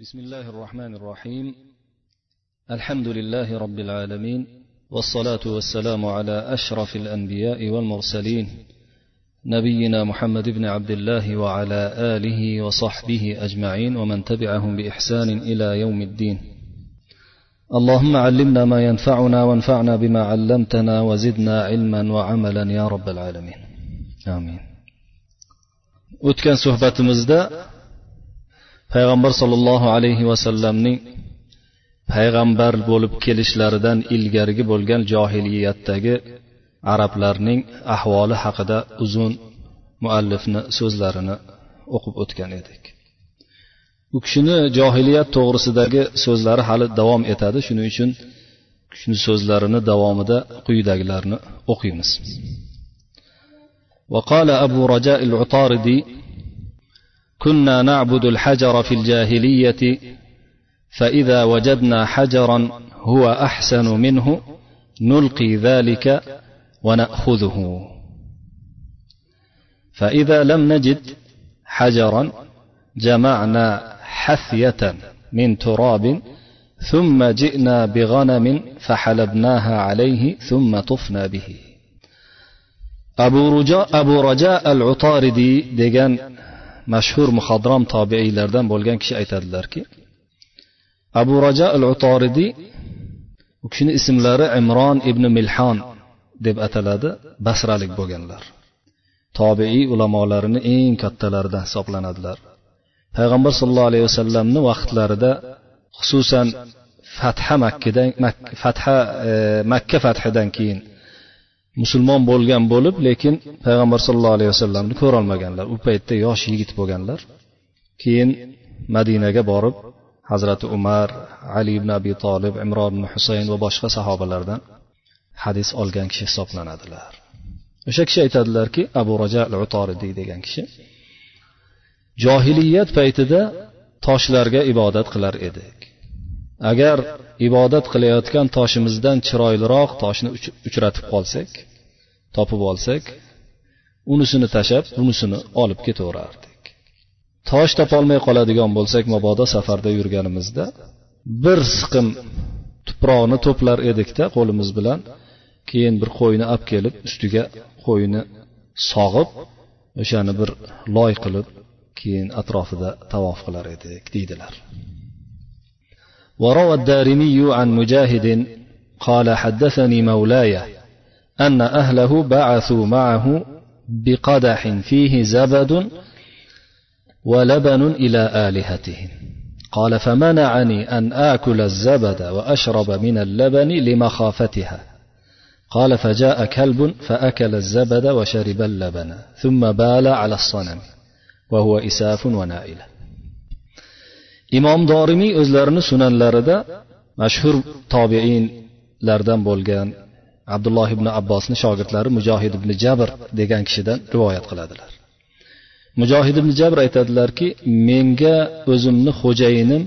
بسم الله الرحمن الرحيم. الحمد لله رب العالمين والصلاة والسلام على أشرف الأنبياء والمرسلين نبينا محمد بن عبد الله وعلى آله وصحبه أجمعين ومن تبعهم بإحسان إلى يوم الدين. اللهم علمنا ما ينفعنا وانفعنا بما علمتنا وزدنا علما وعملا يا رب العالمين. آمين. o'tgan suhbatimizda payg'ambar sollallohu alayhi vasallamning payg'ambar bo'lib kelishlaridan ilgarigi bo'lgan johiliyatdagi arablarning ahvoli haqida uzun muallifni so'zlarini o'qib o'tgan edik u kishini johiliyat to'g'risidagi so'zlari hali davom etadi shuning uchun shuni so'zlarini davomida quyidagilarni o'qiymiz وقال أبو رجاء العطاردي كنا نعبد الحجر في الجاهلية فإذا وجدنا حجرا هو أحسن منه نلقي ذلك ونأخذه. فإذا لم نجد حجرا جمعنا حثية من تراب ثم جئنا بغنم فحلبناها عليه ثم طفنا به. أبو رجاء, أبو رجاء العطاردي degan mashhur muhodrom tobeiylardan bo'lgan kishi aytadilarki abu raja al utoridiy u kishini ismlari imron ibn milhon deb ataladi basralik bo'lganlar. Tobeiy ulamolarini eng kattalaridan hisoblanadilar. Payg'ambar sollallohu alayhi vasallamni vaqtlarida xususan fatha makkadan fatha e, makka fathidan keyin musulmon bo'lgan bo'lib lekin payg'ambar sollallohu alayhi vasallamni ko'rolmaganlar. U paytda yosh yigit bo'lganlar. Keyin madinaga borib hazrati umar ali ibn abi tolib imron ibn husayn va boshqa sahobalardan hadis olgan kishi hisoblanadilar. O'sha kishi aytadilarki abu raja al utoridiy degan kishi johiliyat paytida toshlarga ibodat qilar edik. Agar ibodat qilayotgan toshimizdan chiroyliroq toshni uchratib qolsak topib olsak unisini tashlab bunisini olib ketaverardik tosh topolmay qoladigan bo'lsak mabodo safarda yurganimizda bir siqim tuproqni to'plar edikda qo'limiz bilan keyin bir qo'yni olib kelib ustiga qo'yni sog'ib o'shani bir loy qilib keyin atrofida tavof qilar edik deydilar وروى الدارمي عن مجاهد قال حدثني مولاي أن أهله بعثوا معه بقدح فيه زبد ولبن إلى آلهتهم. قال فمنعني أن آكل الزبد وأشرب من اللبن لمخافتها. قال فجاء كلب فأكل الزبد وشرب اللبن ثم بال على الصنم وهو إساف ونائلة imom dorimiy o'zlarini sunanlarida mashhur tobeinlardan bo'lgan abdulloh ibn abbosni shogirdlari mujohid ibn jabr degan kishidan rivoyat qiladilar. Mujohid ibn jabr aytadilarki menga o'zimni xo'jayinim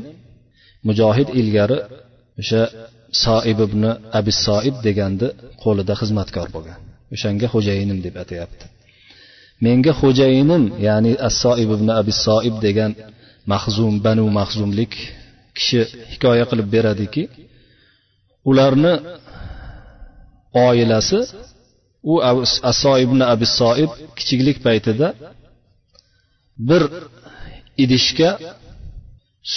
mujohid ilgari o'sha soib ibn abis soib deganni qo'lida xizmatkor bo'lgan. O'shanga xo'jayinim deb atayapti. Menga xo'jayinim ya'ni as soib ibn abis soib degan mahzum banu mahzumlik kishi hikoya qilib beradiki ularni oilasi u aso ibn abi soib kichiklik paytida bir idishga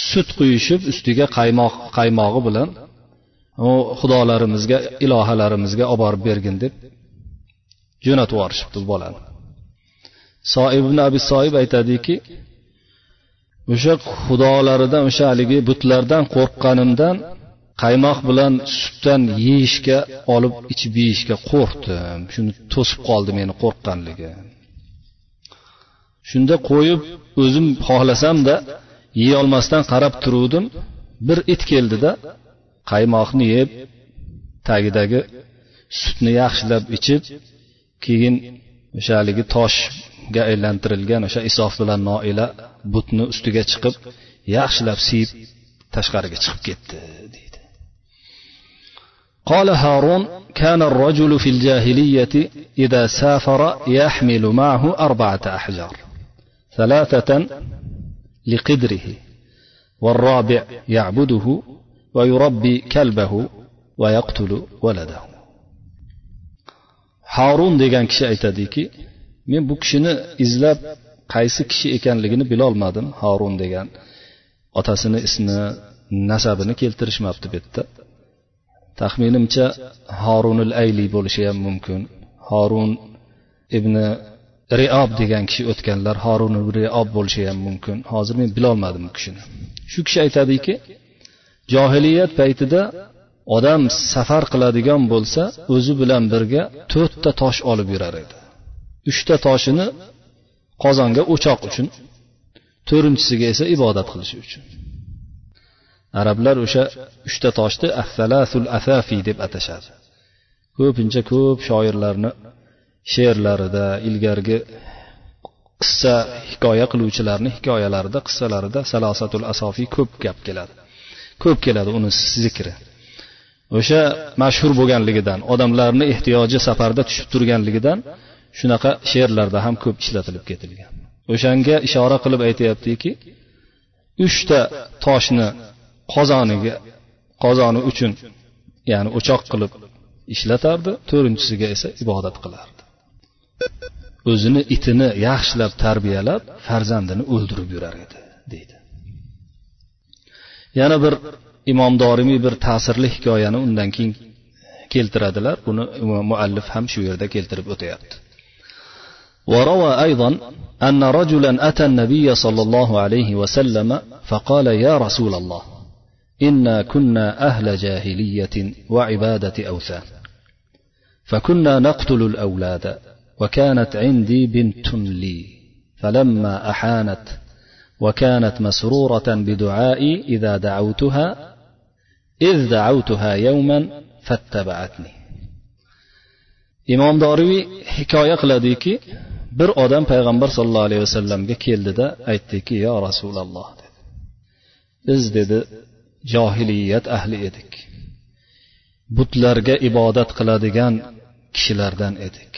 sut quyishib ustiga qaymoq qaymog'i bilan u xudolarimizga ilohalarimizga olib borib bergin deb jo'natib yuborishibdi bolani. Soib ibn abi soib aytadiki o'sha xudolaridan o'sha haligi butlardan qo'rqqanimdan qaymoq bilan sutdan yeyishga olib ichib yeyishga qo'rqdim. Shuni to'sib qoldi meni qo'rqqanligi. Shunda qo'yib o'zim xohlasamda yeyolmasdan qarab turuvdim. Bir it keldida qaymoqni yeb tagidagi sutni yaxshilab ichib keyin o'sha haligi toshga aylantirilgan o'sha isof bilan noila butni ustiga chiqib yaxshilab siyib tashqariga chiqib ketdi deydi قال هارون كان الرجل في الجاهلية إذا سافر يحمل معه أربعة أحجار ثلاثة لقدره والرابع يعبده ويربي كلبه ويقتل ولده. هارون ديغان كشي ايتاديكي من بوكشنا إزلاب قايسي كشي إكان لغني بلال هارون ديغان أتاسيني اسمي نسابني كيلترش مابتبتت taxminimcha horunil ayli bo'lishi ham mumkin. Horun ibn riob degan kishi o'tganlar horun riob bo'lishi ham mumkin. Hozir men bilolmadim u kishini. Shu kishi aytadiki johiliyat paytida odam safar qiladigan bo'lsa o'zi bilan birga to'rtta tosh olib yurar edi. Uchta toshini qozonga o'choq uchun to'rtinchisiga esa ibodat qilish uchun. Arablar o'sha uchta toshni affalasul asafi deb atashadi. Ko'pincha ko'p shoirlarni she'rlarida ilgargi qissa hikoya qiluvchilarni hikoyalarida qissalarida salosatul asofiy ko'p gap keladi. Ko'p keladi uni zikri. O'sha mashhur bo'lganligidan odamlarni ehtiyoji safarda tushib turganligidan shunaqa she'rlarda ham ko'p ishlatilib ketilgan. O'shanga ishora qilib aytyaptiki uchta toshni qozoniga qozoni uchun ya'ni o'choq qilib ishlatardi to'rtinchisiga esa ibodat qilardi o'zini itini yaxshilab tarbiyalab farzandini o'ldirib yurar edi deydi yana bir imom dorimiy bir ta'sirli hikoyani undan keyin keltiradilar buni muallif ham shu yerda keltirib o'tyapti وروى أيضا أن رجلا أتى النبي صلى الله عليه وسلم فقال يا رسول الله إنا كنا أهل جاهلية وعبادة أوثان فكنا نقتل الأولاد وكانت عندي بنت لي فلما أحانت وكانت مسرورة بدعائي إذا دعوتها إذ دعوتها يوما فاتبعتني imom doriviy hikoya qiladiki bir odam payg'ambar sollallohu alayhi vasallamga keldida aytdiki yo rasululloh dedi biz dedi johiliyat ahli edik. Butlarga ibodat qiladigan kishilardan edik.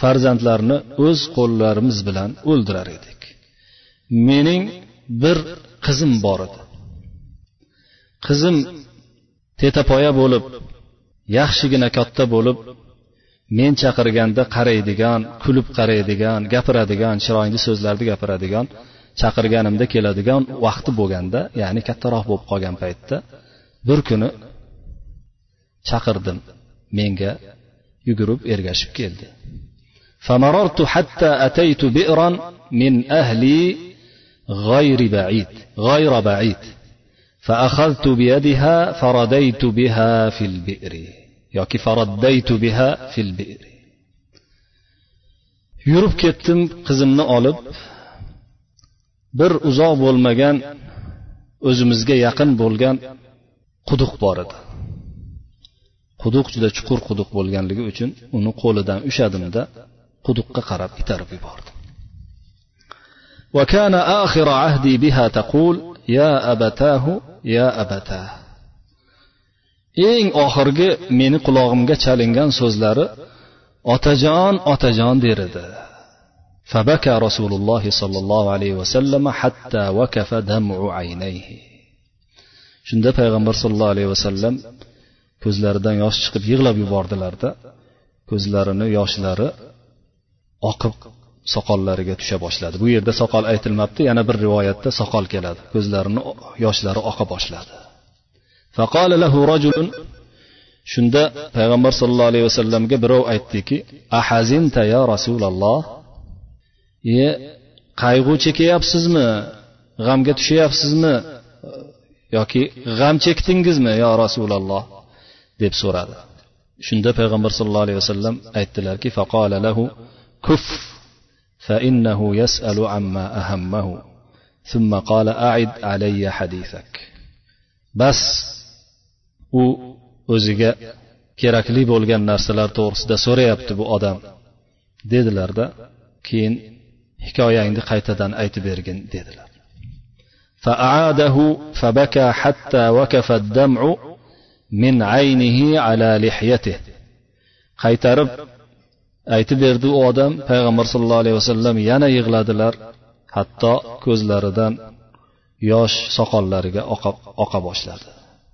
Farzandlarni o'z qo'llarimiz bilan o'ldirar edik. Mening bir qizim bor edi. Qizim tetapoya bo'lib yaxshigina katta bo'lib men chaqirganda qaraydigan kulib qaraydigan gapiradigan chiroyli so'zlarni gapiradigan chaqirganimda keladigan vaqti bo'lganda ya'ni kattaroq bo'lib qolgan paytda bir kuni chaqirdim menga yugurib ergashib keldi فمررت حتى أتيت بئرا من أهلي غير بعيد غير بعيد فأخذت بيدها فرديت بها في البئر yoki faraddaytu biha fil bi'ri yurib ketdim qizimni olib bir uzoq bo'lmagan o'zimizga yaqin bo'lgan quduq bor edi quduq juda chuqur quduq bo'lganligi uchun uni qo'lidan ushladimda quduqqa qarab itarib yubordim وكان آخر عهدي بها تقول يا أبتاه يا أبتاه eng oxirgi meni qulog'imga chalingan so'zlari otajon otajon der edi فبكى رسول الله صلى الله عليه وسلم حتى وكف دمع عينيه shunda payg'ambar sollallohu alayhi vasallam ko'zlaridan yosh chiqib yig'lab yubordilarda ko'zlarini yoshlari oqib soqollariga tusha boshladi bu yerda soqol aytilmabdi yana bir rivoyatda soqol keladi ko'zlarini yoshlari oqa boshladi فقال له رجل shunda payg'ambar sollallohu alayhi vasallamga birov aytdiki ahazinta ya rasululloh e qayg'u chekyapsizmi g'amga tushyapsizmi yoki g'am chekdingizmi yo rasululloh deb so'radi shunda payg'ambar sollallohu alayhi vasallam aytdilarki faqola lahu kuf فإنه يسأل عما أهمه ثم قال أعد علي حديثك بس u o'ziga kerakli bo'lgan narsalar to'g'risida so'rayapti bu odam dedilarda keyin hikoyangni qaytadan aytib bergin dedilar. فأعاده فبكى حتى وكف الدمع من عينه على لحيته قيترب أيت بيردو آدم پیغمبر صلى الله عليه وسلم ينا يغلادلار حتى كوزلاردان ياش سقاللارغا أقا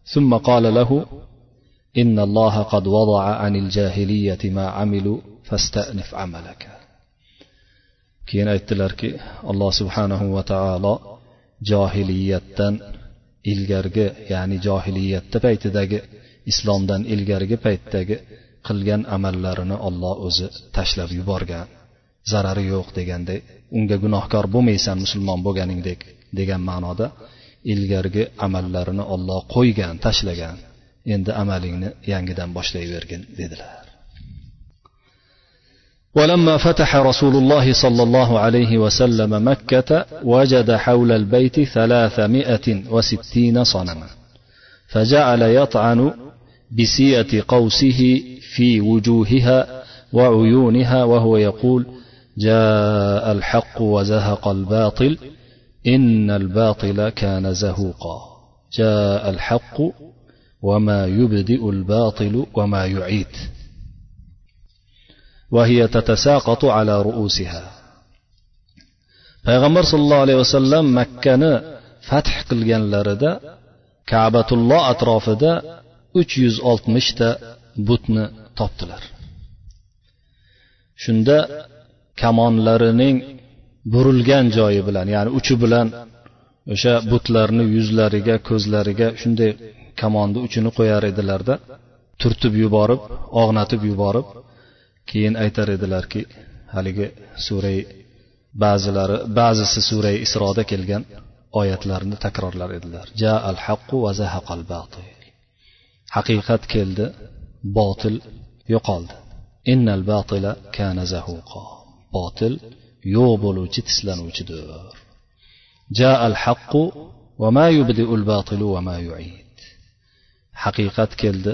ثم قال له إن الله قد وضع عن الجاهلية ما عملوا فاستأنف عملك keyin aytdilarki alloh subhanahu va taolo johiliyatdan ilgargi ya'ni johiliyatda paytidagi islomdan ilgargi paytdagi qilgan amallarini olloh o'zi tashlab yuborgan. Zarari yo'q deganday unga gunohkor bo'lmaysan musulmon bo'lganingdek degan ma'noda ilgargi amallarini olloh qo'ygan tashlagan. Endi amalingni yangidan boshlayvergin dedilar. ولما فتح رسول الله صلى الله عليه وسلم مكة وجد حول البيت ثلاثمائة وستين صنما فجعل يطعن بسية قوسه في وجوهها وعيونها وهو يقول جاء الحق وزهق الباطل إن الباطل كان زهوقا. جاء الحق وما يبدئ الباطل وما يعيد. وهي تتساقط على رؤوسها payg'ambar sollallohu alayhi vasallam makkani fath qilganlarida kabatulloh atrofida uch yuz oltmishta butni topdilar shunda kamonlarining burilgan joyi bilan ya'ni uchi bilan o'sha butlarni yuzlariga ko'zlariga shunday kamonni uchini qo'yar edilarda turtib yuborib og'natib yuborib keyin aytar edilarki haligi suray ba'zilari ba'zisi suray isroda kelgan oyatlarni takrorlar edilar. Ja al haqqu va zahaqal batil haqiqat keldi botil yo'qoldi. Innal batila kana zahuqa. Botil yo'q bo'luvchi tislanuvchidir. Ja al haqqu va ma yubdiul batilu va ma yuid. Haqiqat keldi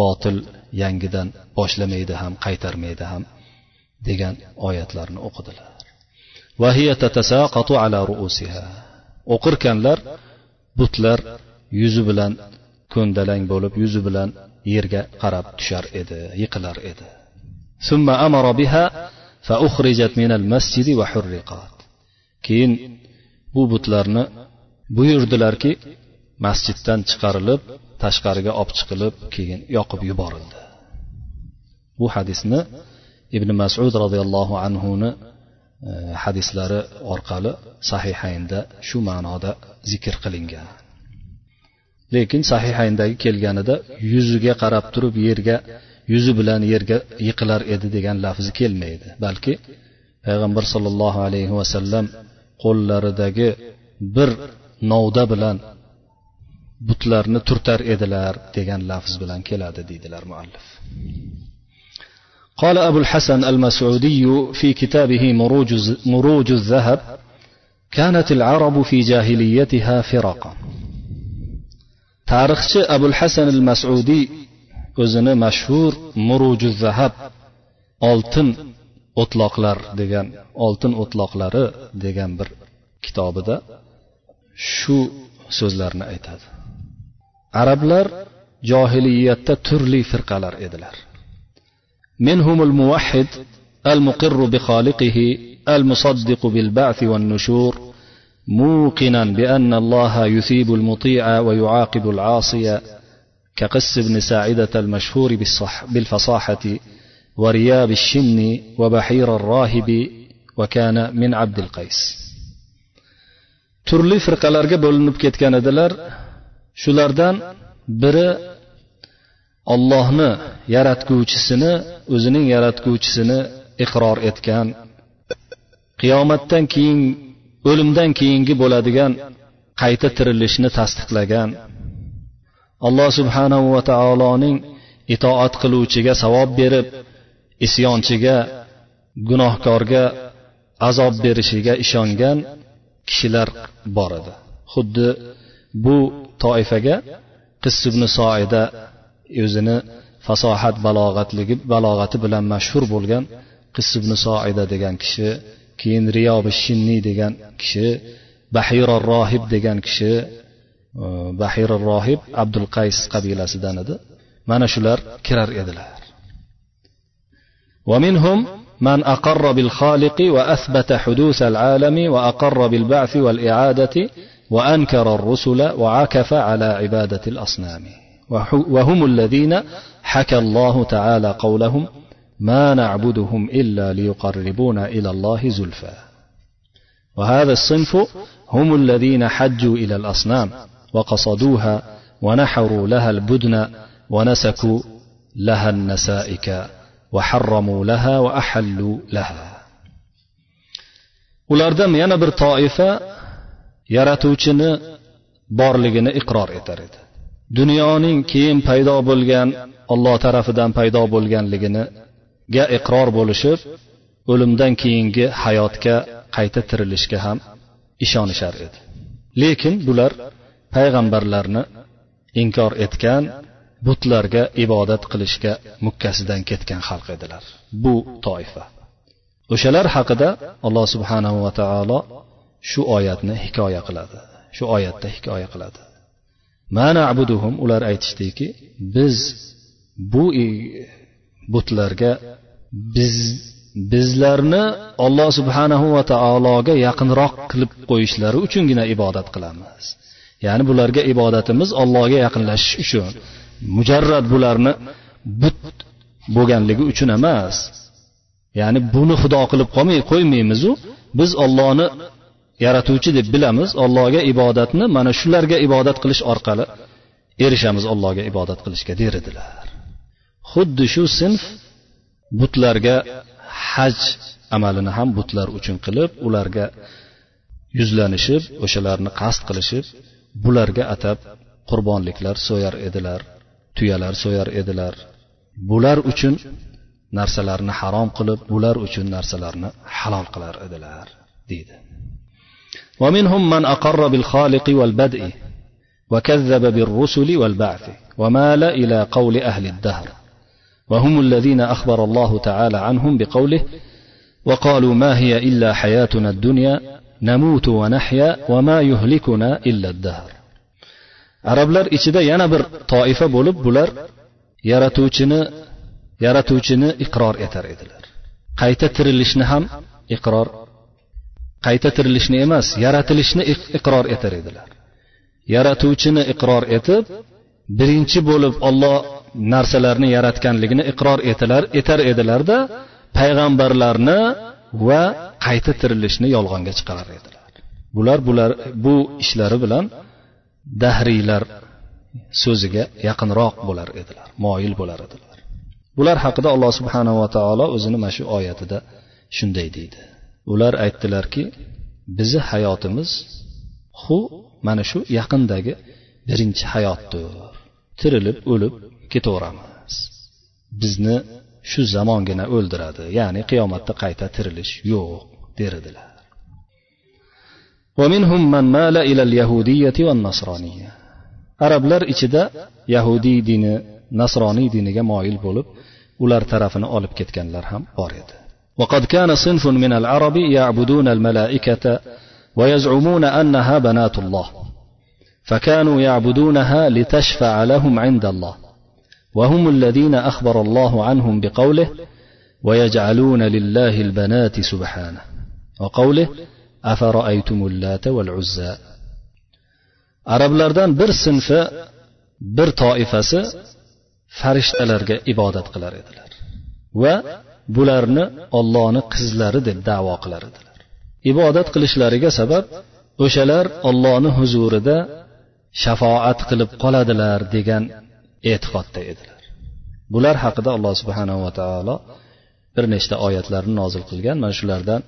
botil yangidan boshlamaydi ham qaytarmaydi ham degan oyatlarni o'qidilar. O'qirkanlar butlar yuzi bilan ko'ndalang bo'lib yuzi bilan yerga qarab tushar edi yiqilar edi. Keyin bu butlarni buyurdilarki masjiddan chiqarilib tashqariga olib chiqilib keyin yoqib yuborildi. Bu hadisni ibn masud roziyallohu anhuni e, hadislari orqali sahihaynda shu ma'noda zikr qilingan. Lekin sahihayndagi kelganida yuziga qarab turib yerga yuzi bilan yerga yiqilar edi degan lafzi kelmaydi. Balki payg'ambar sollallohu alayhi vasallam qo'llaridagi bir novda bilan butlarni turtar edilar degan lafz bilan keladi deydilar muallif قال أبو الحسن المسعودي في كتابه مروج, مروج الذهب كانت العرب في جاهليتها فرقا tarixchi abul hasan al masudiy o'zini mashhur muruju zahab oltin o'tloqlar degan oltin o'tloqlari degan bir kitobida shu so'zlarni aytadi Arablar johiliyatda turli firqalar edilar. منهم الموحد المقر بخالقه المصدق بالبعث والنشور موقنا بأن الله يثيب المطيع ويعاقب العاصي كقس بن ساعدة المشهور بالفصاحة ورياب الشن وبحير الراهب وكان من عبد القيس turli firqalarga bo'linib ketgan edilar. Shulardan biri ollohni yaratguvchisini o'zining yaratguvchisini iqror etgan qiyomatdan keyin o'limdan keyingi bo'ladigan qayta tirilishni tasdiqlagan. Alloh subhanahu va taoloning itoat qiluvchiga savob berib isyonchiga gunohkorga azob berishiga ishongan kishilar bor edi. Xuddi bu toifaga qissibni soida o'zini fasohat balog'atligi balog'ati bilan mashhur bo'lgan qissibni soida degan kishi keyin riyobi shinniy degan kishi bahiror rohib degan kishi bahiror rohib abdul qays qabilasidan edi mana shular kirar edilar ومنهم من أقر بالخالق وأثبت حدوث العالم وأقر بالبعث والإعادة وأنكر الرسل وعكف على عبادة الأصنام. وهم الذين حكى الله تعالى قولهم ما نعبدهم إلا ليقربونا إلى الله زلفى. وهذا الصنف هم الذين حجوا إلى الأصنام وقصدوها ونحروا لها البدن ونسكوا لها النسائك وحرموا لها وأحلوا لها. ulardan yana bir toifa yaratuvchini borligini iqror etar edi. Dunyoning keyin paydo bo'lgan olloh tarafidan paydo bo'lganliginiga iqror bo'lishib o'limdan keyingi hayotga qayta tirilishga ham ishonishar edi. Lekin bular payg'ambarlarni inkor etgan butlarga ibodat qilishga mukkasidan ketgan xalq edilar. Bu toifa. O'shalar haqida alloh subhanahu va taolo shu oyatni hikoya qiladi. Shu oyatda hikoya qiladi. Mana abuduhum ular aytishdiki biz bu butlarga biz bizlarni olloh subhanahu va taologa yaqinroq qilib qo'yishlari uchungina ibodat qilamiz. Ya'ni bularga ibodatimiz ollohga yaqinlashish uchun. Mujarrad bularni but bo'lganligi uchun emas. Ya'ni buni xudo qilib qolmay qo'ymaymizu. Biz ollohni yaratuvchi deb bilamiz allohga ibodatni mana shularga ibodat qilish orqali erishamiz allohga ibodat qilishga der edilar xuddi shu sinf butlarga haj amalini ham butlar uchun qilib ularga yuzlanishib o'shalarni qasd qilishib bularga atab qurbonliklar so'yar edilar tuyalar so'yar edilar. Bular uchun narsalarni harom qilib bular uchun narsalarni halol qilar edilar deydi. ومنهم من أقر بالخالق والبدء وكذب بالرسل والبعث ومال إلى قول أهل الدهر وهم الذين أخبر الله تعالى عنهم بقوله وقالوا ما هي إلا حياتنا الدنيا نموت ونحيا وما يهلكنا إلا الدهر arablar ichida yana bir toifa bo'lib bular yaratuvchini yaratuvchini iqror etar edilar qayta tirilishni ham iqror qayta tirilishni emas yaratilishni iqror etar edilar. Yaratuvchini iqror etib birinchi bo'lib olloh narsalarni yaratganligini iqror etilar etar edilarda payg'ambarlarni va qayta tirilishni yolg'onga chiqarar edilar. Bular bular bu ishlari bilan dahriylar so'ziga yaqinroq bo'lar edilar moyil bo'lar edilar. Bular haqida alloh subhanava taolo o'zini mana shu oyatida shunday deydi. ular aytdilarki bizni hayotimiz hu mana shu yaqindagi birinchi hayotdir. Tirilib o'lib ketaveramiz. Bizni shu zamongina o'ldiradi ya'ni qiyomatda qayta tirilish yo'q der edilar arablar ichida yahudiy dini nasroniy diniga moyil bo'lib ular tarafini olib ketganlar ham bor edi. وقد كان صنف من العرب يعبدون الملائكة ويزعمون أنها بنات الله فكانوا يعبدونها لتشفع لهم عند الله وهم الذين أخبر الله عنهم بقوله ويجعلون لله البنات سبحانه وقوله أفرأيتم اللات والعزى arablardan bir sinfi bir toifasi farishtalarga ibodat qilar edilar va bularni ollohni qizlari deb davo qilar edilar. Ibodat qilishlariga sabab o'shalar ollohni huzurida shafoat qilib qoladilar degan e'tiqodda edilar. Bular haqida alloh subhanava taolo bir nechta oyatlarni nozil qilgan. Mana shulardan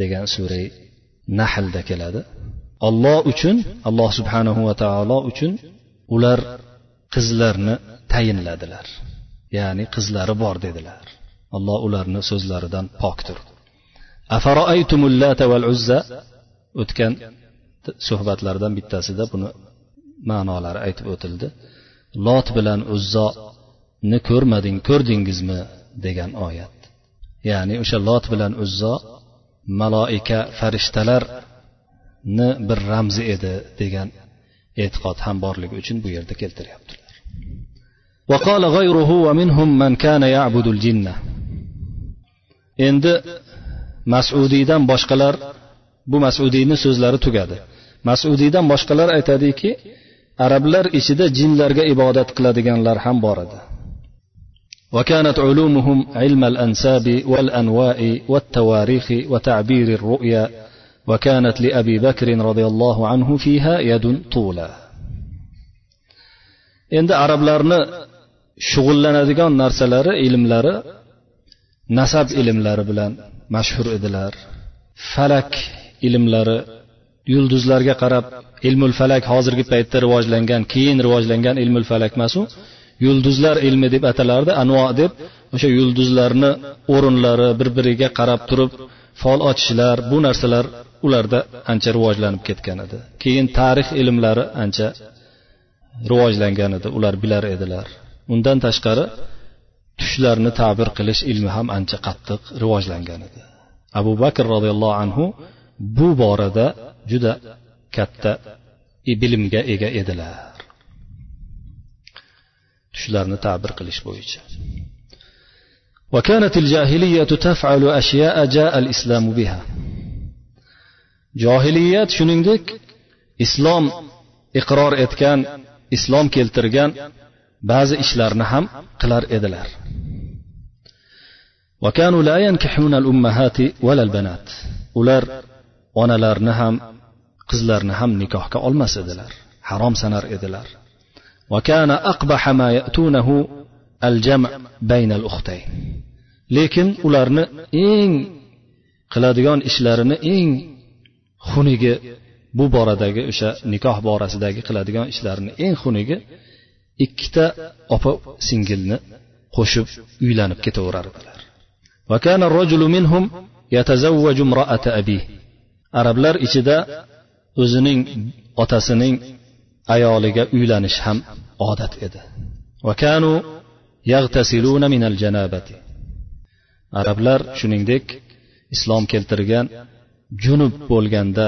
degan sura nahlda keladi. Olloh uchun alloh subhanahu va taolo uchun ular qizlarni tayinladilar. Ya'ni qizlari bor dedilar. Alloh ularni so'zlaridan pokdir. O'tgan suhbatlardan bittasida buni ma'nolari aytib o'tildi. Lot bilan uzzoni ko'rmading ko'rdingizmi? degan oyat. Ya'ni o'sha lot bilan uzzo maloika farishtalarni bir ramzi edi degan e'tiqod ham borligi uchun bu yerda keltiryaptilar. وقال غيره ومنهم من كان يعبد الجنة endi masudiydan boshqalar bu masudiyni so'zlari tugadi masudiydan boshqalar aytadiki arablar ichida jinlarga ibodat qiladiganlar ham bor edi وكانت علومهم علم الأنساب والأنواء والتواريخ وتعبير الرؤيا وكانت لأبي بكر رضي الله عنه فيها يد طولا endi arablarni shug'ullanadigan narsalari ilmlari nasab ilmlari bilan mashhur edilar. Falak ilmlari yulduzlarga qarab ilmul falak hozirgi paytda rivojlangan keyin rivojlangan ilmul falak emasu yulduzlar ilmi deb atalardi anvo deb o'sha yulduzlarni o'rinlari bir biriga qarab turib fol ochishlar bu narsalar ularda ancha rivojlanib ketgan edi. Keyin tarix ilmlari ancha rivojlangan edi ular bilar edilar. undan tashqari tushlarni ta'bir qilish ilmi ham ancha qattiq rivojlangan edi abu bakr roziyallohu anhu bu borada juda katta bilimga ega edilar tushlarni ta'bir qilish bo'yicha وكانت الجاهلية تفعل أشياء جاء الإسلام بها johiliyat shuningdek islom iqror etgan islom keltirgan ba'zi ishlarni ham qilar edilar. Ular onalarni ham qizlarni ham nikohga olmas edilar harom sanar edilar. Lekin ularni eng qiladigan ishlarini eng xunigi bu boradagi o'sha nikoh borasidagi qiladigan ishlarini eng xunigi ikkita opa singilni qo'shib uylanib ketaverardilar arablar ichida o'zining otasining ayoliga uylanish ham odat edi. Arablar shuningdek islom keltirgan junub bo'lganda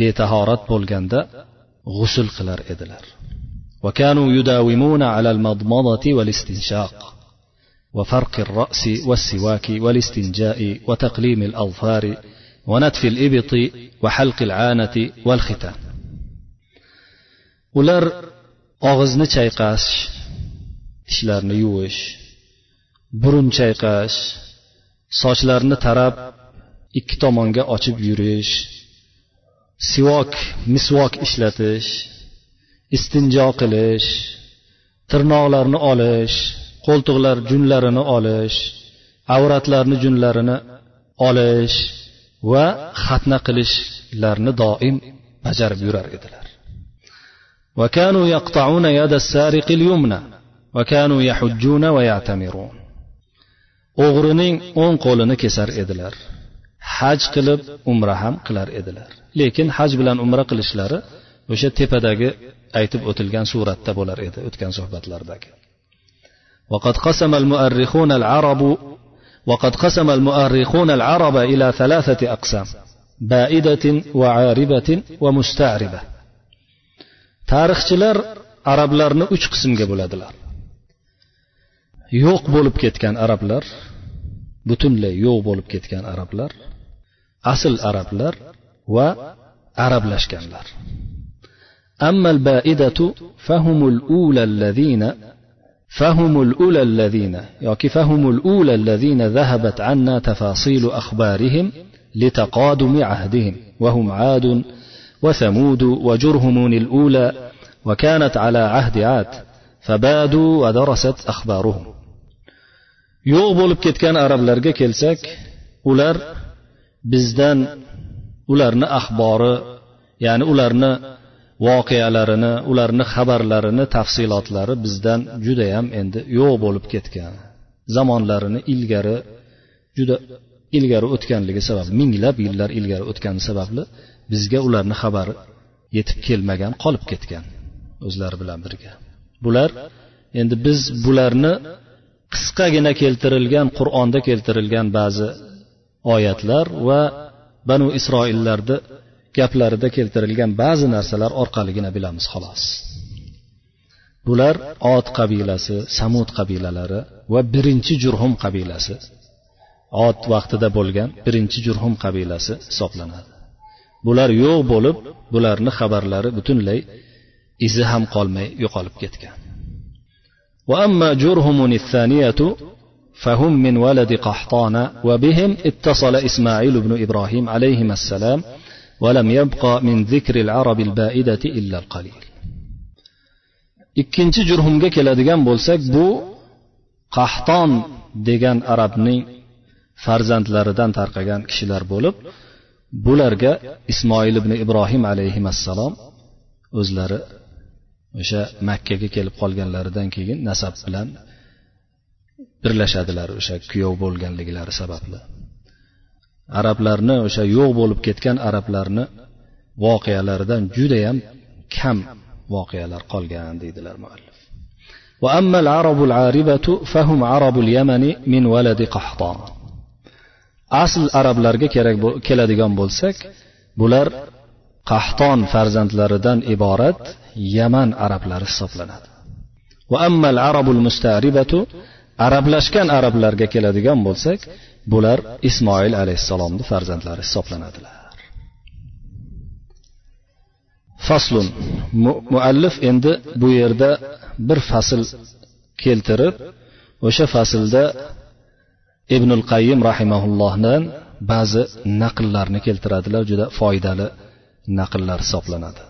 betahorat bo'lganda g'usul qilar edilar. وكانوا يداومون على المضمضة والاستنشاق وفرق الرأس والسواك والاستنجاء وتقليم الأظفار ونتف الإبط وحلق العانة والختان ular og'izni chayqash tishlarni yuvish burun chayqash sochlarni tarab ikki tomonga ochib yurish sivok misvok ishlatish istinjo qilish tirnoqlarni olish qo'ltiqlar junlarini olish avratlarni junlarini olish va xatna qilishlarni doim bajarib yurar edilar وكانوا يقطعون يد السارق اليمنى وكانوا يحجون ويعتمرون o'g'rining o'ng qo'lini kesar edilar haj qilib umra ham qilar edilar lekin haj bilan umra qilishlari o'sha tepadagi aytib o'tilgan suratda bo'lar edi o'tgan suhbatlardagi وقد قسم المؤرخون العرب وقد قسم المؤرخون العرب إلى ثلاثة أقسام بائدة وعاربة ومستعربة tarixchilar arablarni uch qismga bo'ladilar yo'q bo'lib ketgan arablar butunlay yo'q bo'lib ketgan arablar asl arablar va arablashganlar أما البائدة فهم الأولى الذين فهم الأولى الذين يعني فهم الأولى الذين ذهبت عنا تفاصيل أخبارهم لتقادم عهدهم وهم عاد وثمود وجرهم الأولى وكانت على عهد عاد فبادوا ودرست أخبارهم. yo'q bo'lib ketgan arablarga kelsak ular bizdan ularni axbori ya'ni ularni voqealarini ularni xabarlarini tafsilotlari bizdan judayam endi yo'q bo'lib ketgan. Zamonlarini ilgari juda ilgari o'tganligi sababli minglab yillar ilgari o'tgani sababli bizga ularni xabari yetib kelmagan qolib ketgan o'zlari bilan birga. Bular endi biz bularni qisqagina keltirilgan qur'onda keltirilgan ba'zi oyatlar va banu isroillarni gaplarida keltirilgan ba'zi narsalar orqaligina bilamiz xolos bular ot qabilasi samud qabilalari va birinchi jurhum qabilasi ot vaqtida bo'lgan birinchi jurhum qabilasi hisoblanadi bular yo'q bo'lib bularni xabarlari butunlay izi ham qolmay yo'qolib ketgan وأما جرهم الثانية فهم من ولد قحطان وبهم اتصل إسماعيل بن إبراهيم عليهما السلام ولم يبقى من ذكر العرب البائدة إلا القليل ikkinchi jurhumga keladigan bo'lsak bu qahton degan arabning farzandlaridan tarqagan kishilar bo'lib bularga ismoil ibn ibrohim alayhissalom o'zlari o'sha makkaga kelib qolganlaridan keyin nasab bilan birlashadilar o'sha kuyov bo'lganliklari sababli arablarni o'sha yo'q bo'lib ketgan arablarni voqealaridan judayam kam voqealar qolgan deydilar muallif وأما العرب العاربة فهم عرب اليمن من ولد قحطان asl arablarga kerak keladigan bo'lsak bular qahton farzandlaridan iborat yaman arablari hisoblanadi arablashgan arablarga keladigan bo'lsak bular ismoil alayhissalomni farzandlari hisoblanadilar. Faslun. Muallif endi bu yerda bir fasl keltirib o'sha faslda ibnul qayyim rahimaullohdan ba'zi naqllarni keltiradilar juda foydali naqllar hisoblanadi.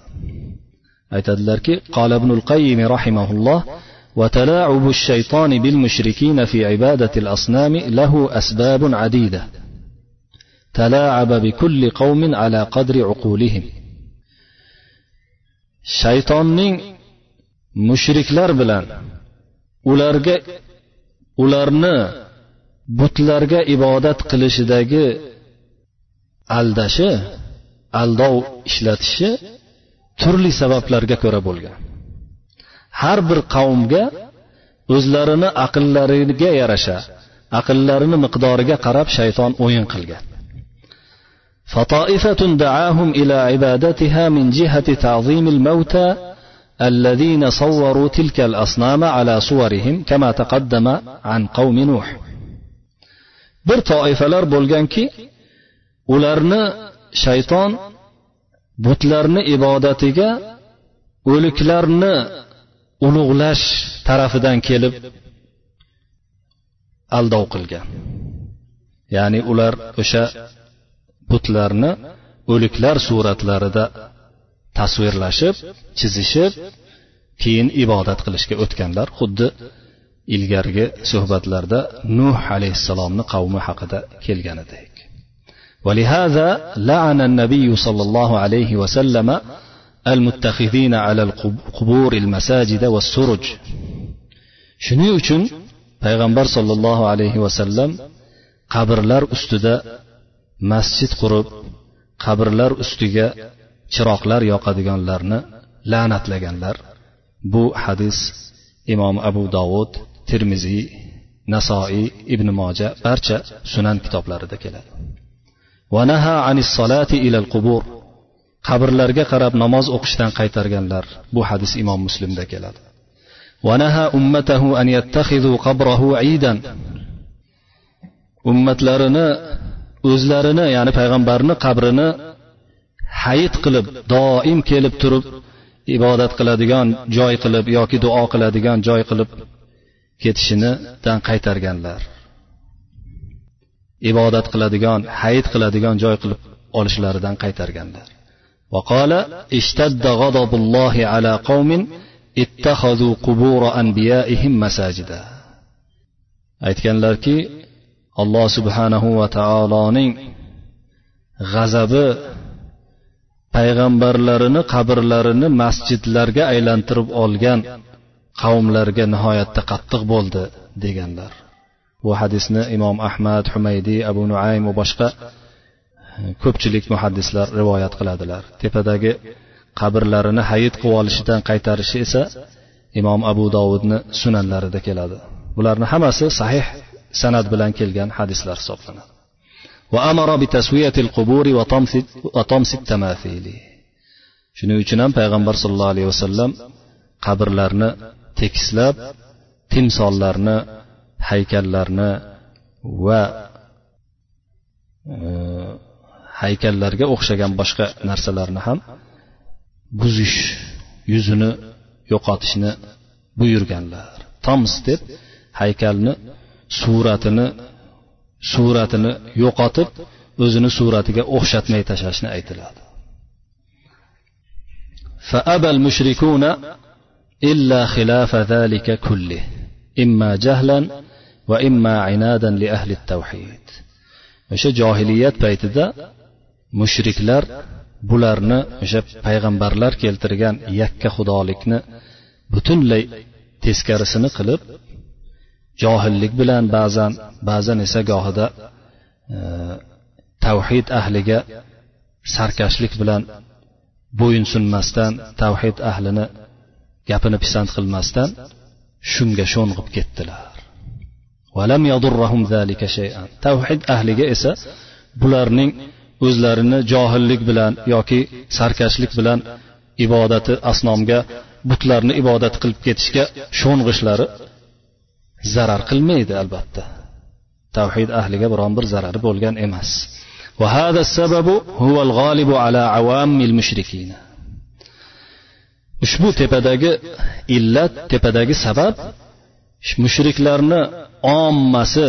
Aytadilarki qola ibnul qayyim rahimahulloh وتلاعب الشيطان بالمشركين في عبادة الأصنام له أسباب عديدة تلاعب بكل قوم على قدر عقولهم shaytonning mushriklar bilan ularga ularni butlarga ibodat qilishidagi aldashi aldov ishlatishi turli sabablarga ko'ra bo'lgan har bir qavmga o'zlarini aqllariga yarasha aqllarini miqdoriga qarab shayton o'yin qilgan فطائفة دعاهم إلى عبادتها من جهة تعظيم الموتى الذين صوروا تلك الأصنام على صورهم كما تقدم عن قوم نوح bir toifalar bo'lganki ularni shayton butlarni ibodatiga o'liklarni ulug'lash tarafidan kelib aldov qilgan ya'ni ular o'sha butlarni o'liklar suratlarida tasvirlashib chizishib keyin ibodat qilishga o'tganlar xuddi ilgargi suhbatlarda nuh alayhissalomni qavmi haqida kelganidek ولهذا لعن النبي صلى الله عليه وسلم المتخذين على القبور المساجد والسرج shuning uchun payg'ambar sollallohu alayhi vasallam qabrlar ustida masjid qurib qabrlar ustiga chiroqlar yoqadiganlarni la'natlaganlar bu hadis imom abu dovud termiziy nasoiy ibn moja barcha sunan kitoblarida keladi Qabrlarga qarab namoz o'qishdan qaytarganlar. Bu hadis imom muslimda keladi. Ummatlarini o'zlarini ya'ni payg'ambarni qabrini hayit qilib doim kelib turib ibodat qiladigan joy qilib yoki duo qiladigan joy qilib ketishinidan qaytarganlar. Ibodat qiladigan hayit qiladigan joy qilib olishlaridan qaytarganlar. وقال اشتد غضب الله على قوم اتخذوا قبور أنبيائهم مساجدا aytganlarki alloh subhanahu va taoloning g'azabi payg'ambarlarini qabrlarini masjidlarga aylantirib olgan qavmlarga nihoyatda qattiq bo'ldi deganlar bu hadisni imom ahmad humaydiy abu nuaym va boshqa ko'pchilik muhaddislar rivoyat qiladilar. Tepadagi qabrlarini hayit qilib olishidan qaytarishi esa imom abu dovudni sunanlarida keladi. Bularni hammasi sahih san'at bilan kelgan hadislar hisoblanadi. Shuning uchun ham payg'ambar sollallohu alayhi vasallam qabrlarni tekislab timsollarni haykallarni va e, haykallarga o'xshagan boshqa narsalarni ham buzish yuzini yo'qotishni buyurganlar toms deb haykalni suratini suratini yo'qotib o'zini suratiga o'xshatmay tashlashni aytiladi فأبى المشركون إلا خلاف ذلك كله إما جهلا وإما عنادا لأهل التوحيد o'sha johiliyat paytida mushriklar bularni o'sha payg'ambarlar keltirgan yakka xudolikni butunlay teskarisini qilib johillik bilan ba'zan ba'zan esa gohida e, tavhid ahliga sarkashlik bilan bo'yinsunmasdan tavhid ahlini gapini pisand qilmasdan shunga sho'ng'ib ketdilar. Tavhid ahliga esa bularning o'zlarini johillik bilan yoki sarkashlik bilan ibodati asnomga butlarni ibodat qilib ketishga sho'ng'ishlari zarar qilmaydi albatta tavhid ahliga biron bir zarari bo'lgan emas وهذا السبب هو الغالب على عوام المشركين ushbu tepadagi illat tepadagi sabab mushriklarni ommasi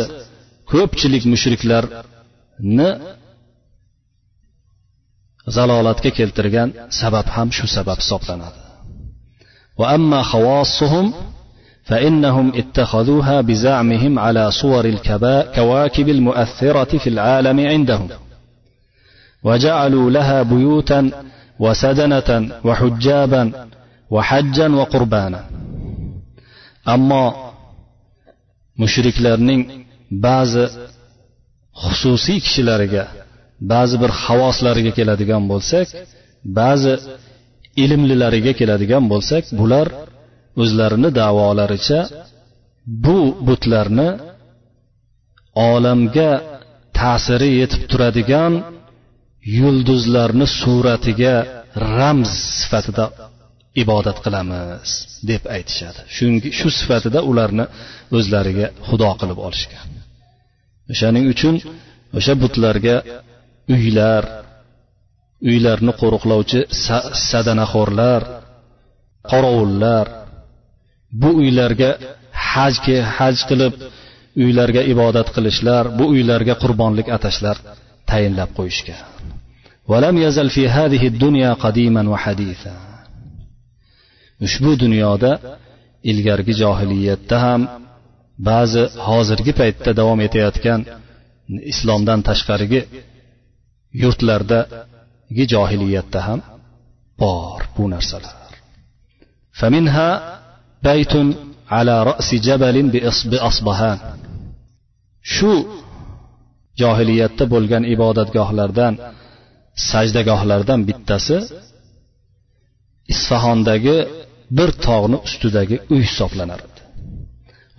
ko'pchilik mushriklarni zalolatga keltirgan sabab ham shu sabab hisoblanadi وأما خواصهم فإنهم اتخذوها بزعمهم على صور الكواكب المؤثرة في العالم عندهم وجعلوا لها بيوتا وسدنة وحجابا وحجا وقربانا أما mushriklarning ba'zi xususiy kishilariga ba'zi bir havoslariga keladigan bo'lsak ba'zi ilmlilariga keladigan bo'lsak bular o'zlarini davolaricha bu butlarni olamga ta'siri yetib turadigan yulduzlarni suratiga ramz sifatida ibodat qilamiz deb aytishadi. Shu sifatida ularni o'zlariga xudo qilib olishgan. O'shaning uchun o'sha butlarga uylar uylarni qo'riqlovchi sadanaxo'rlar qorovullar bu uylarga haj haj qilib uylarga ibodat qilishlar bu uylarga qurbonlik atashlar tayinlab qo'yishgan ولم يزل في هذه الدنيا قديما وحديثا ushbu dunyoda ilgargi johiliyatda ham ba'zi hozirgi paytda davom etayotgan islomdan tashqarigi yurtlarda johiliyatda ham bor bu narsalar فمنها بيت على رأس جبل بأصبهان shu johiliyatda bo'lgan ibodatgohlardan sajdagohlardan bittasi isfahondagi bir tog'ni ustidagi uy hisoblanardi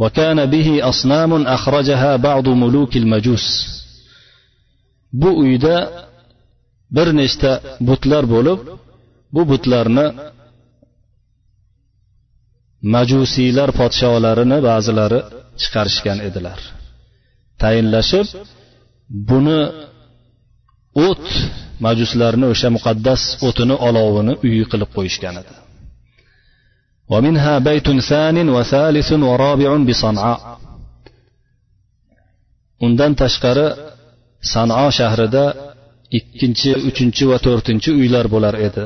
وكان به أصنام أخرجها بعض ملوك المجوس bu uyda bir nechta butlar bo'lib bu butlarni majusiylar podsholarini ba'zilari chiqarishgan edilar tayinlashib buni o't majuslarni o'sha muqaddas o'tini olovini uyi qilib qo'yishgan edi ومنها بيت ثان وثالث ورابع بصنعاء undan tashqari san'o shahrida ikkinchi uchinchi va to'rtinchi uylar bo'lar edi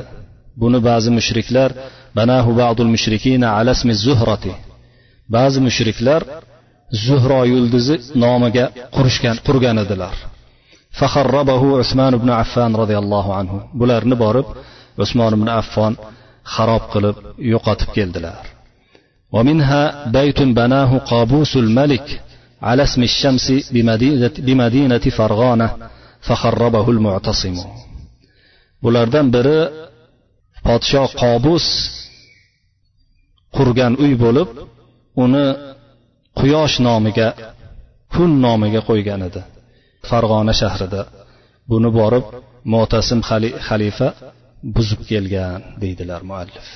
buni ba'zi mushriklar banahu ba'dul mushrikina alasmi zuhrati ba'zi mushriklar zuhro yulduzi nomiga qurishgan qurgan edilar fakharrabahu usmon ibn affan roziyallohu anhu bularni borib usmon ibn affon xarob qilib yo'qotib keldilar ومنها بيت بناه قابوس الملك على اسم الشمس بمدينة, بمدينة فرغانة فخربه المعتصم bulardan biri podsho qobus qurgan uy bo'lib uni quyosh nomiga kun nomiga qo'ygan edi farg'ona shahrida buni borib mo'tasim xalifa buzib kelgan deydilar muallif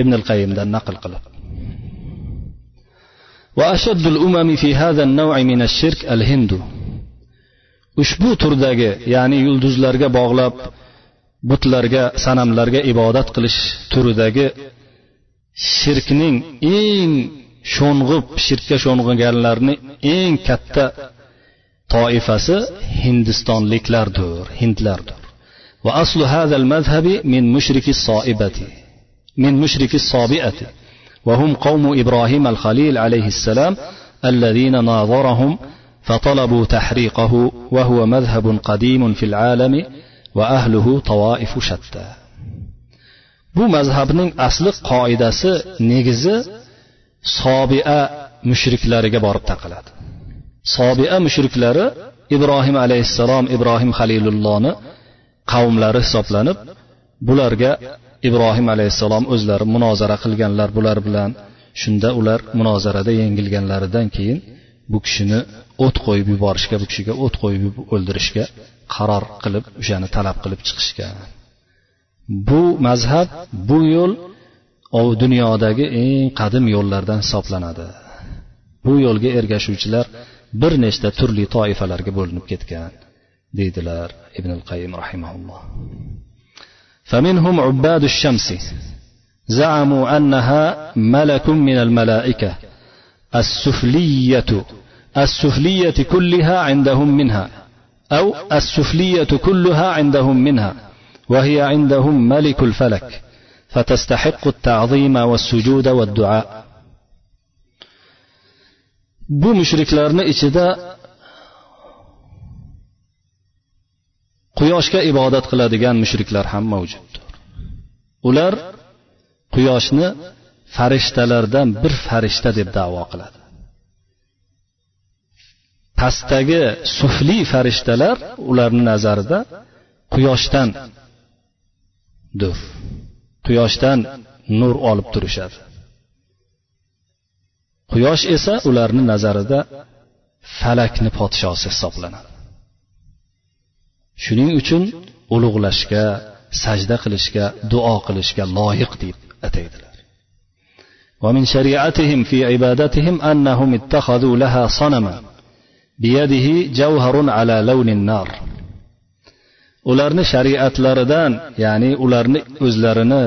ibn al qayimdan naql qilib وأشد الأمم في هذا النوع من الشرك الهند ushbu turdagi ya'ni yulduzlarga bog'lab butlarga sanamlarga ibodat qilish turidagi shirkning eng sho'ng'ib shirkka sho'ng'iganlarni eng katta toifasi hindistonliklardir hindlardir وأصل هذا المذهب من مشرك الصائبة من مشرك الصابئة وهم قوم إبراهيم الخليل عليه السلام الذين ناظرهم فطلبوا تحريقه وهو مذهب قديم في العالم وأهله طوائف شتى bu mazhabning asli qoidasi negizi sobia mushriklariga borib taqaladi sobia mushriklari ibrohim alayhissalom ibrohim halilullohni qavmlari hisoblanib bularga ibrohim alayhissalom o'zlari munozara qilganlar bular bilan. Shunda ular munozarada yengilganlaridan keyin bu kishini o't qo'yib yuborishga bu kishiga o't qo'yib o'ldirishga qaror qilib o'shani talab qilib chiqishgan bu mazhab bu yo'l dunyodagi eng qadim yo'llardan hisoblanadi. Bu yo'lga ergashuvchilar bir nechta turli toifalarga bo'linib ketgan deydilar ibn qayim rahimaulloh فمنهم عباد الشمس. زعموا أنها ملك من الملائكة. السفلية. السفلية كلها عندهم منها. أو السفلية كلها عندهم منها. وهي عندهم ملك الفلك. فتستحق التعظيم والسجود والدعاء. bu mushriklarni ichida quyoshga ibodat qiladigan mushriklar ham mavjuddir ular quyoshni farishtalardan bir farishta deb davo qiladi. Pastdagi sufli farishtalar ularni nazarida quyoshdandir quyoshdan nur olib turishadi. Quyosh esa ularni nazarida falakni podshosi hisoblanadi. shuning uchun ulug'lashga sajda qilishga duo qilishga loyiq deb ataydilar ومن شريعتهم في عبادتهم أنهم اتخذوا لها صنما بيده جوهر على لون النار ularni shariatlaridan ya'ni ularni o'zlarini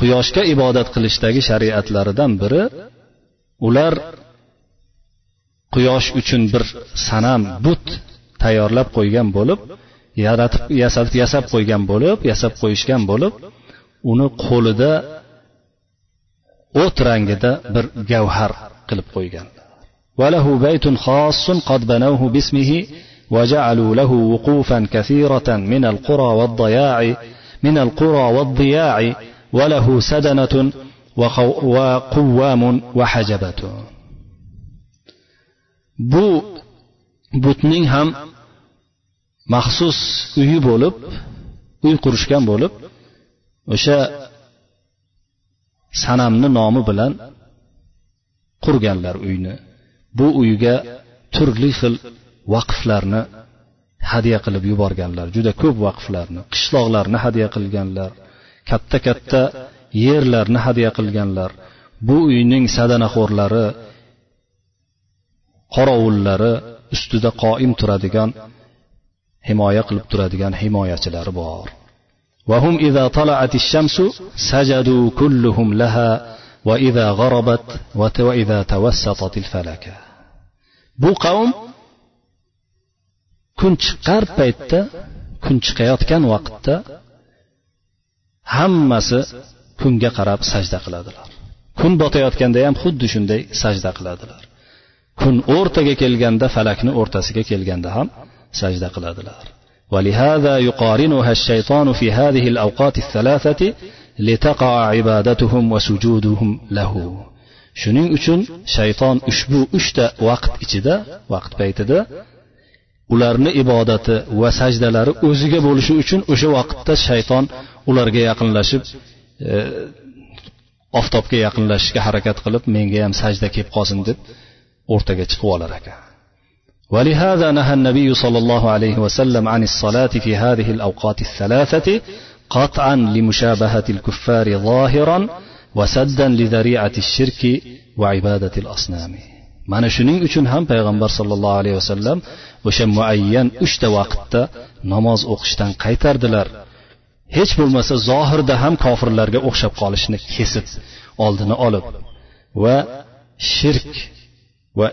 quyoshga ibodat qilishdagi shariatlaridan biri ular quyosh uchun bir sanam but tayyorlab qo'ygan bo'lib yaratib yasab yasab qo'ygan bo'lib yasab qo'yishgan bo'lib uni qo'lida o't rangida bir gavhar qilib qo'ygan وله بيت خاص قد بنوه باسمه وجعلوا له وقوفا كثيرة من القرى والضياع من القرى والضياع وله سدنة وقوام وحجبة bu butning ham maxsus uyi bo'lib uy qurishgan bo'lib o'sha sanamni nomi bilan qurganlar uyni. Bu uyga turli xil vaqflarni hadya qilib yuborganlar juda ko'p vaqflarni qishloqlarni hadya qilganlar katta katta yerlarni hadya qilganlar. Bu uyning sadanaxo'rlari qorovullari ustida qoim turadigan himoya qilib turadigan himoyachilari bor وهم إذا طلعت الشمس سجدوا كلهم لها وإذا غربت وإذا توسطت الفلكة bu qavm kun chiqqan paytda kun chiqayotgan vaqtda hammasi kunga qarab sajda qiladilar kun botayotganda ham xuddi shunday sajda qiladilar kun o'rtaga kelganda falakni o'rtasiga kelganda ham sajda qiladilar ولهذا يقارنها الشيطان في هذه الأوقات الثلاثة لتقع عبادتهم وسجودهم له shuning uchun shayton ushbu uchta vaqt ichida vaqt paytida ularni ibodati va sajdalari o'ziga bo'lishi uchun o'sha vaqtda shayton ularga yaqinlashib e, oftobga yaqinlashishga harakat qilib menga ham sajda kelib qolsin deb o'rtaga chiqib olar ekan ولهذا نهى النبي صلى الله عليه وسلم عن الصلاة في هذه الأوقات الثلاثة قطعا لمشابهة الكفار ظاهرا وسدا لذريعة الشرك وعبادة الأصنام mana shuning uchun ham payg'ambar sollallohu alayhi vasallam o'sha muayyan uchta vaqtda namoz o'qishdan qaytardilar hech bo'lmasa zohirda ham kofirlarga o'xshab qolishni kesib oldini olib va shirk va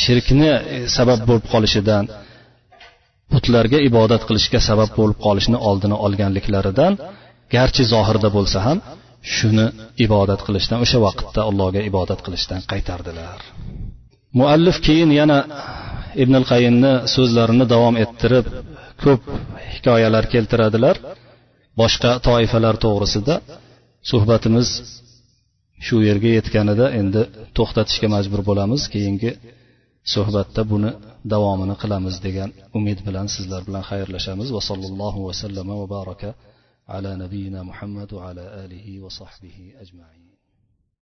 shirkni e, sabab bo'lib qolishidan butlarga ibodat qilishga sabab bo'lib qolishni oldini olganliklaridan garchi zohirda bo'lsa ham shuni ibodat qilishdan o'sha vaqtda allohga ibodat qilishdan qaytardilar. Muallif keyin yana ibn al qayimni so'zlarini davom ettirib ko'p hikoyalar keltiradilar. Boshqa toifalar to'g'risida suhbatimiz shu yerga yetganida endi to'xtatishga majbur bo'lamiz. Keyingi suhbatda buni davomini qilamiz degan umid bilan sizlar bilan xayrlashamiz. Va sallallohu vasallama va baraka ala nabiyina muhammad va ala alihi va sahbihi ajmain.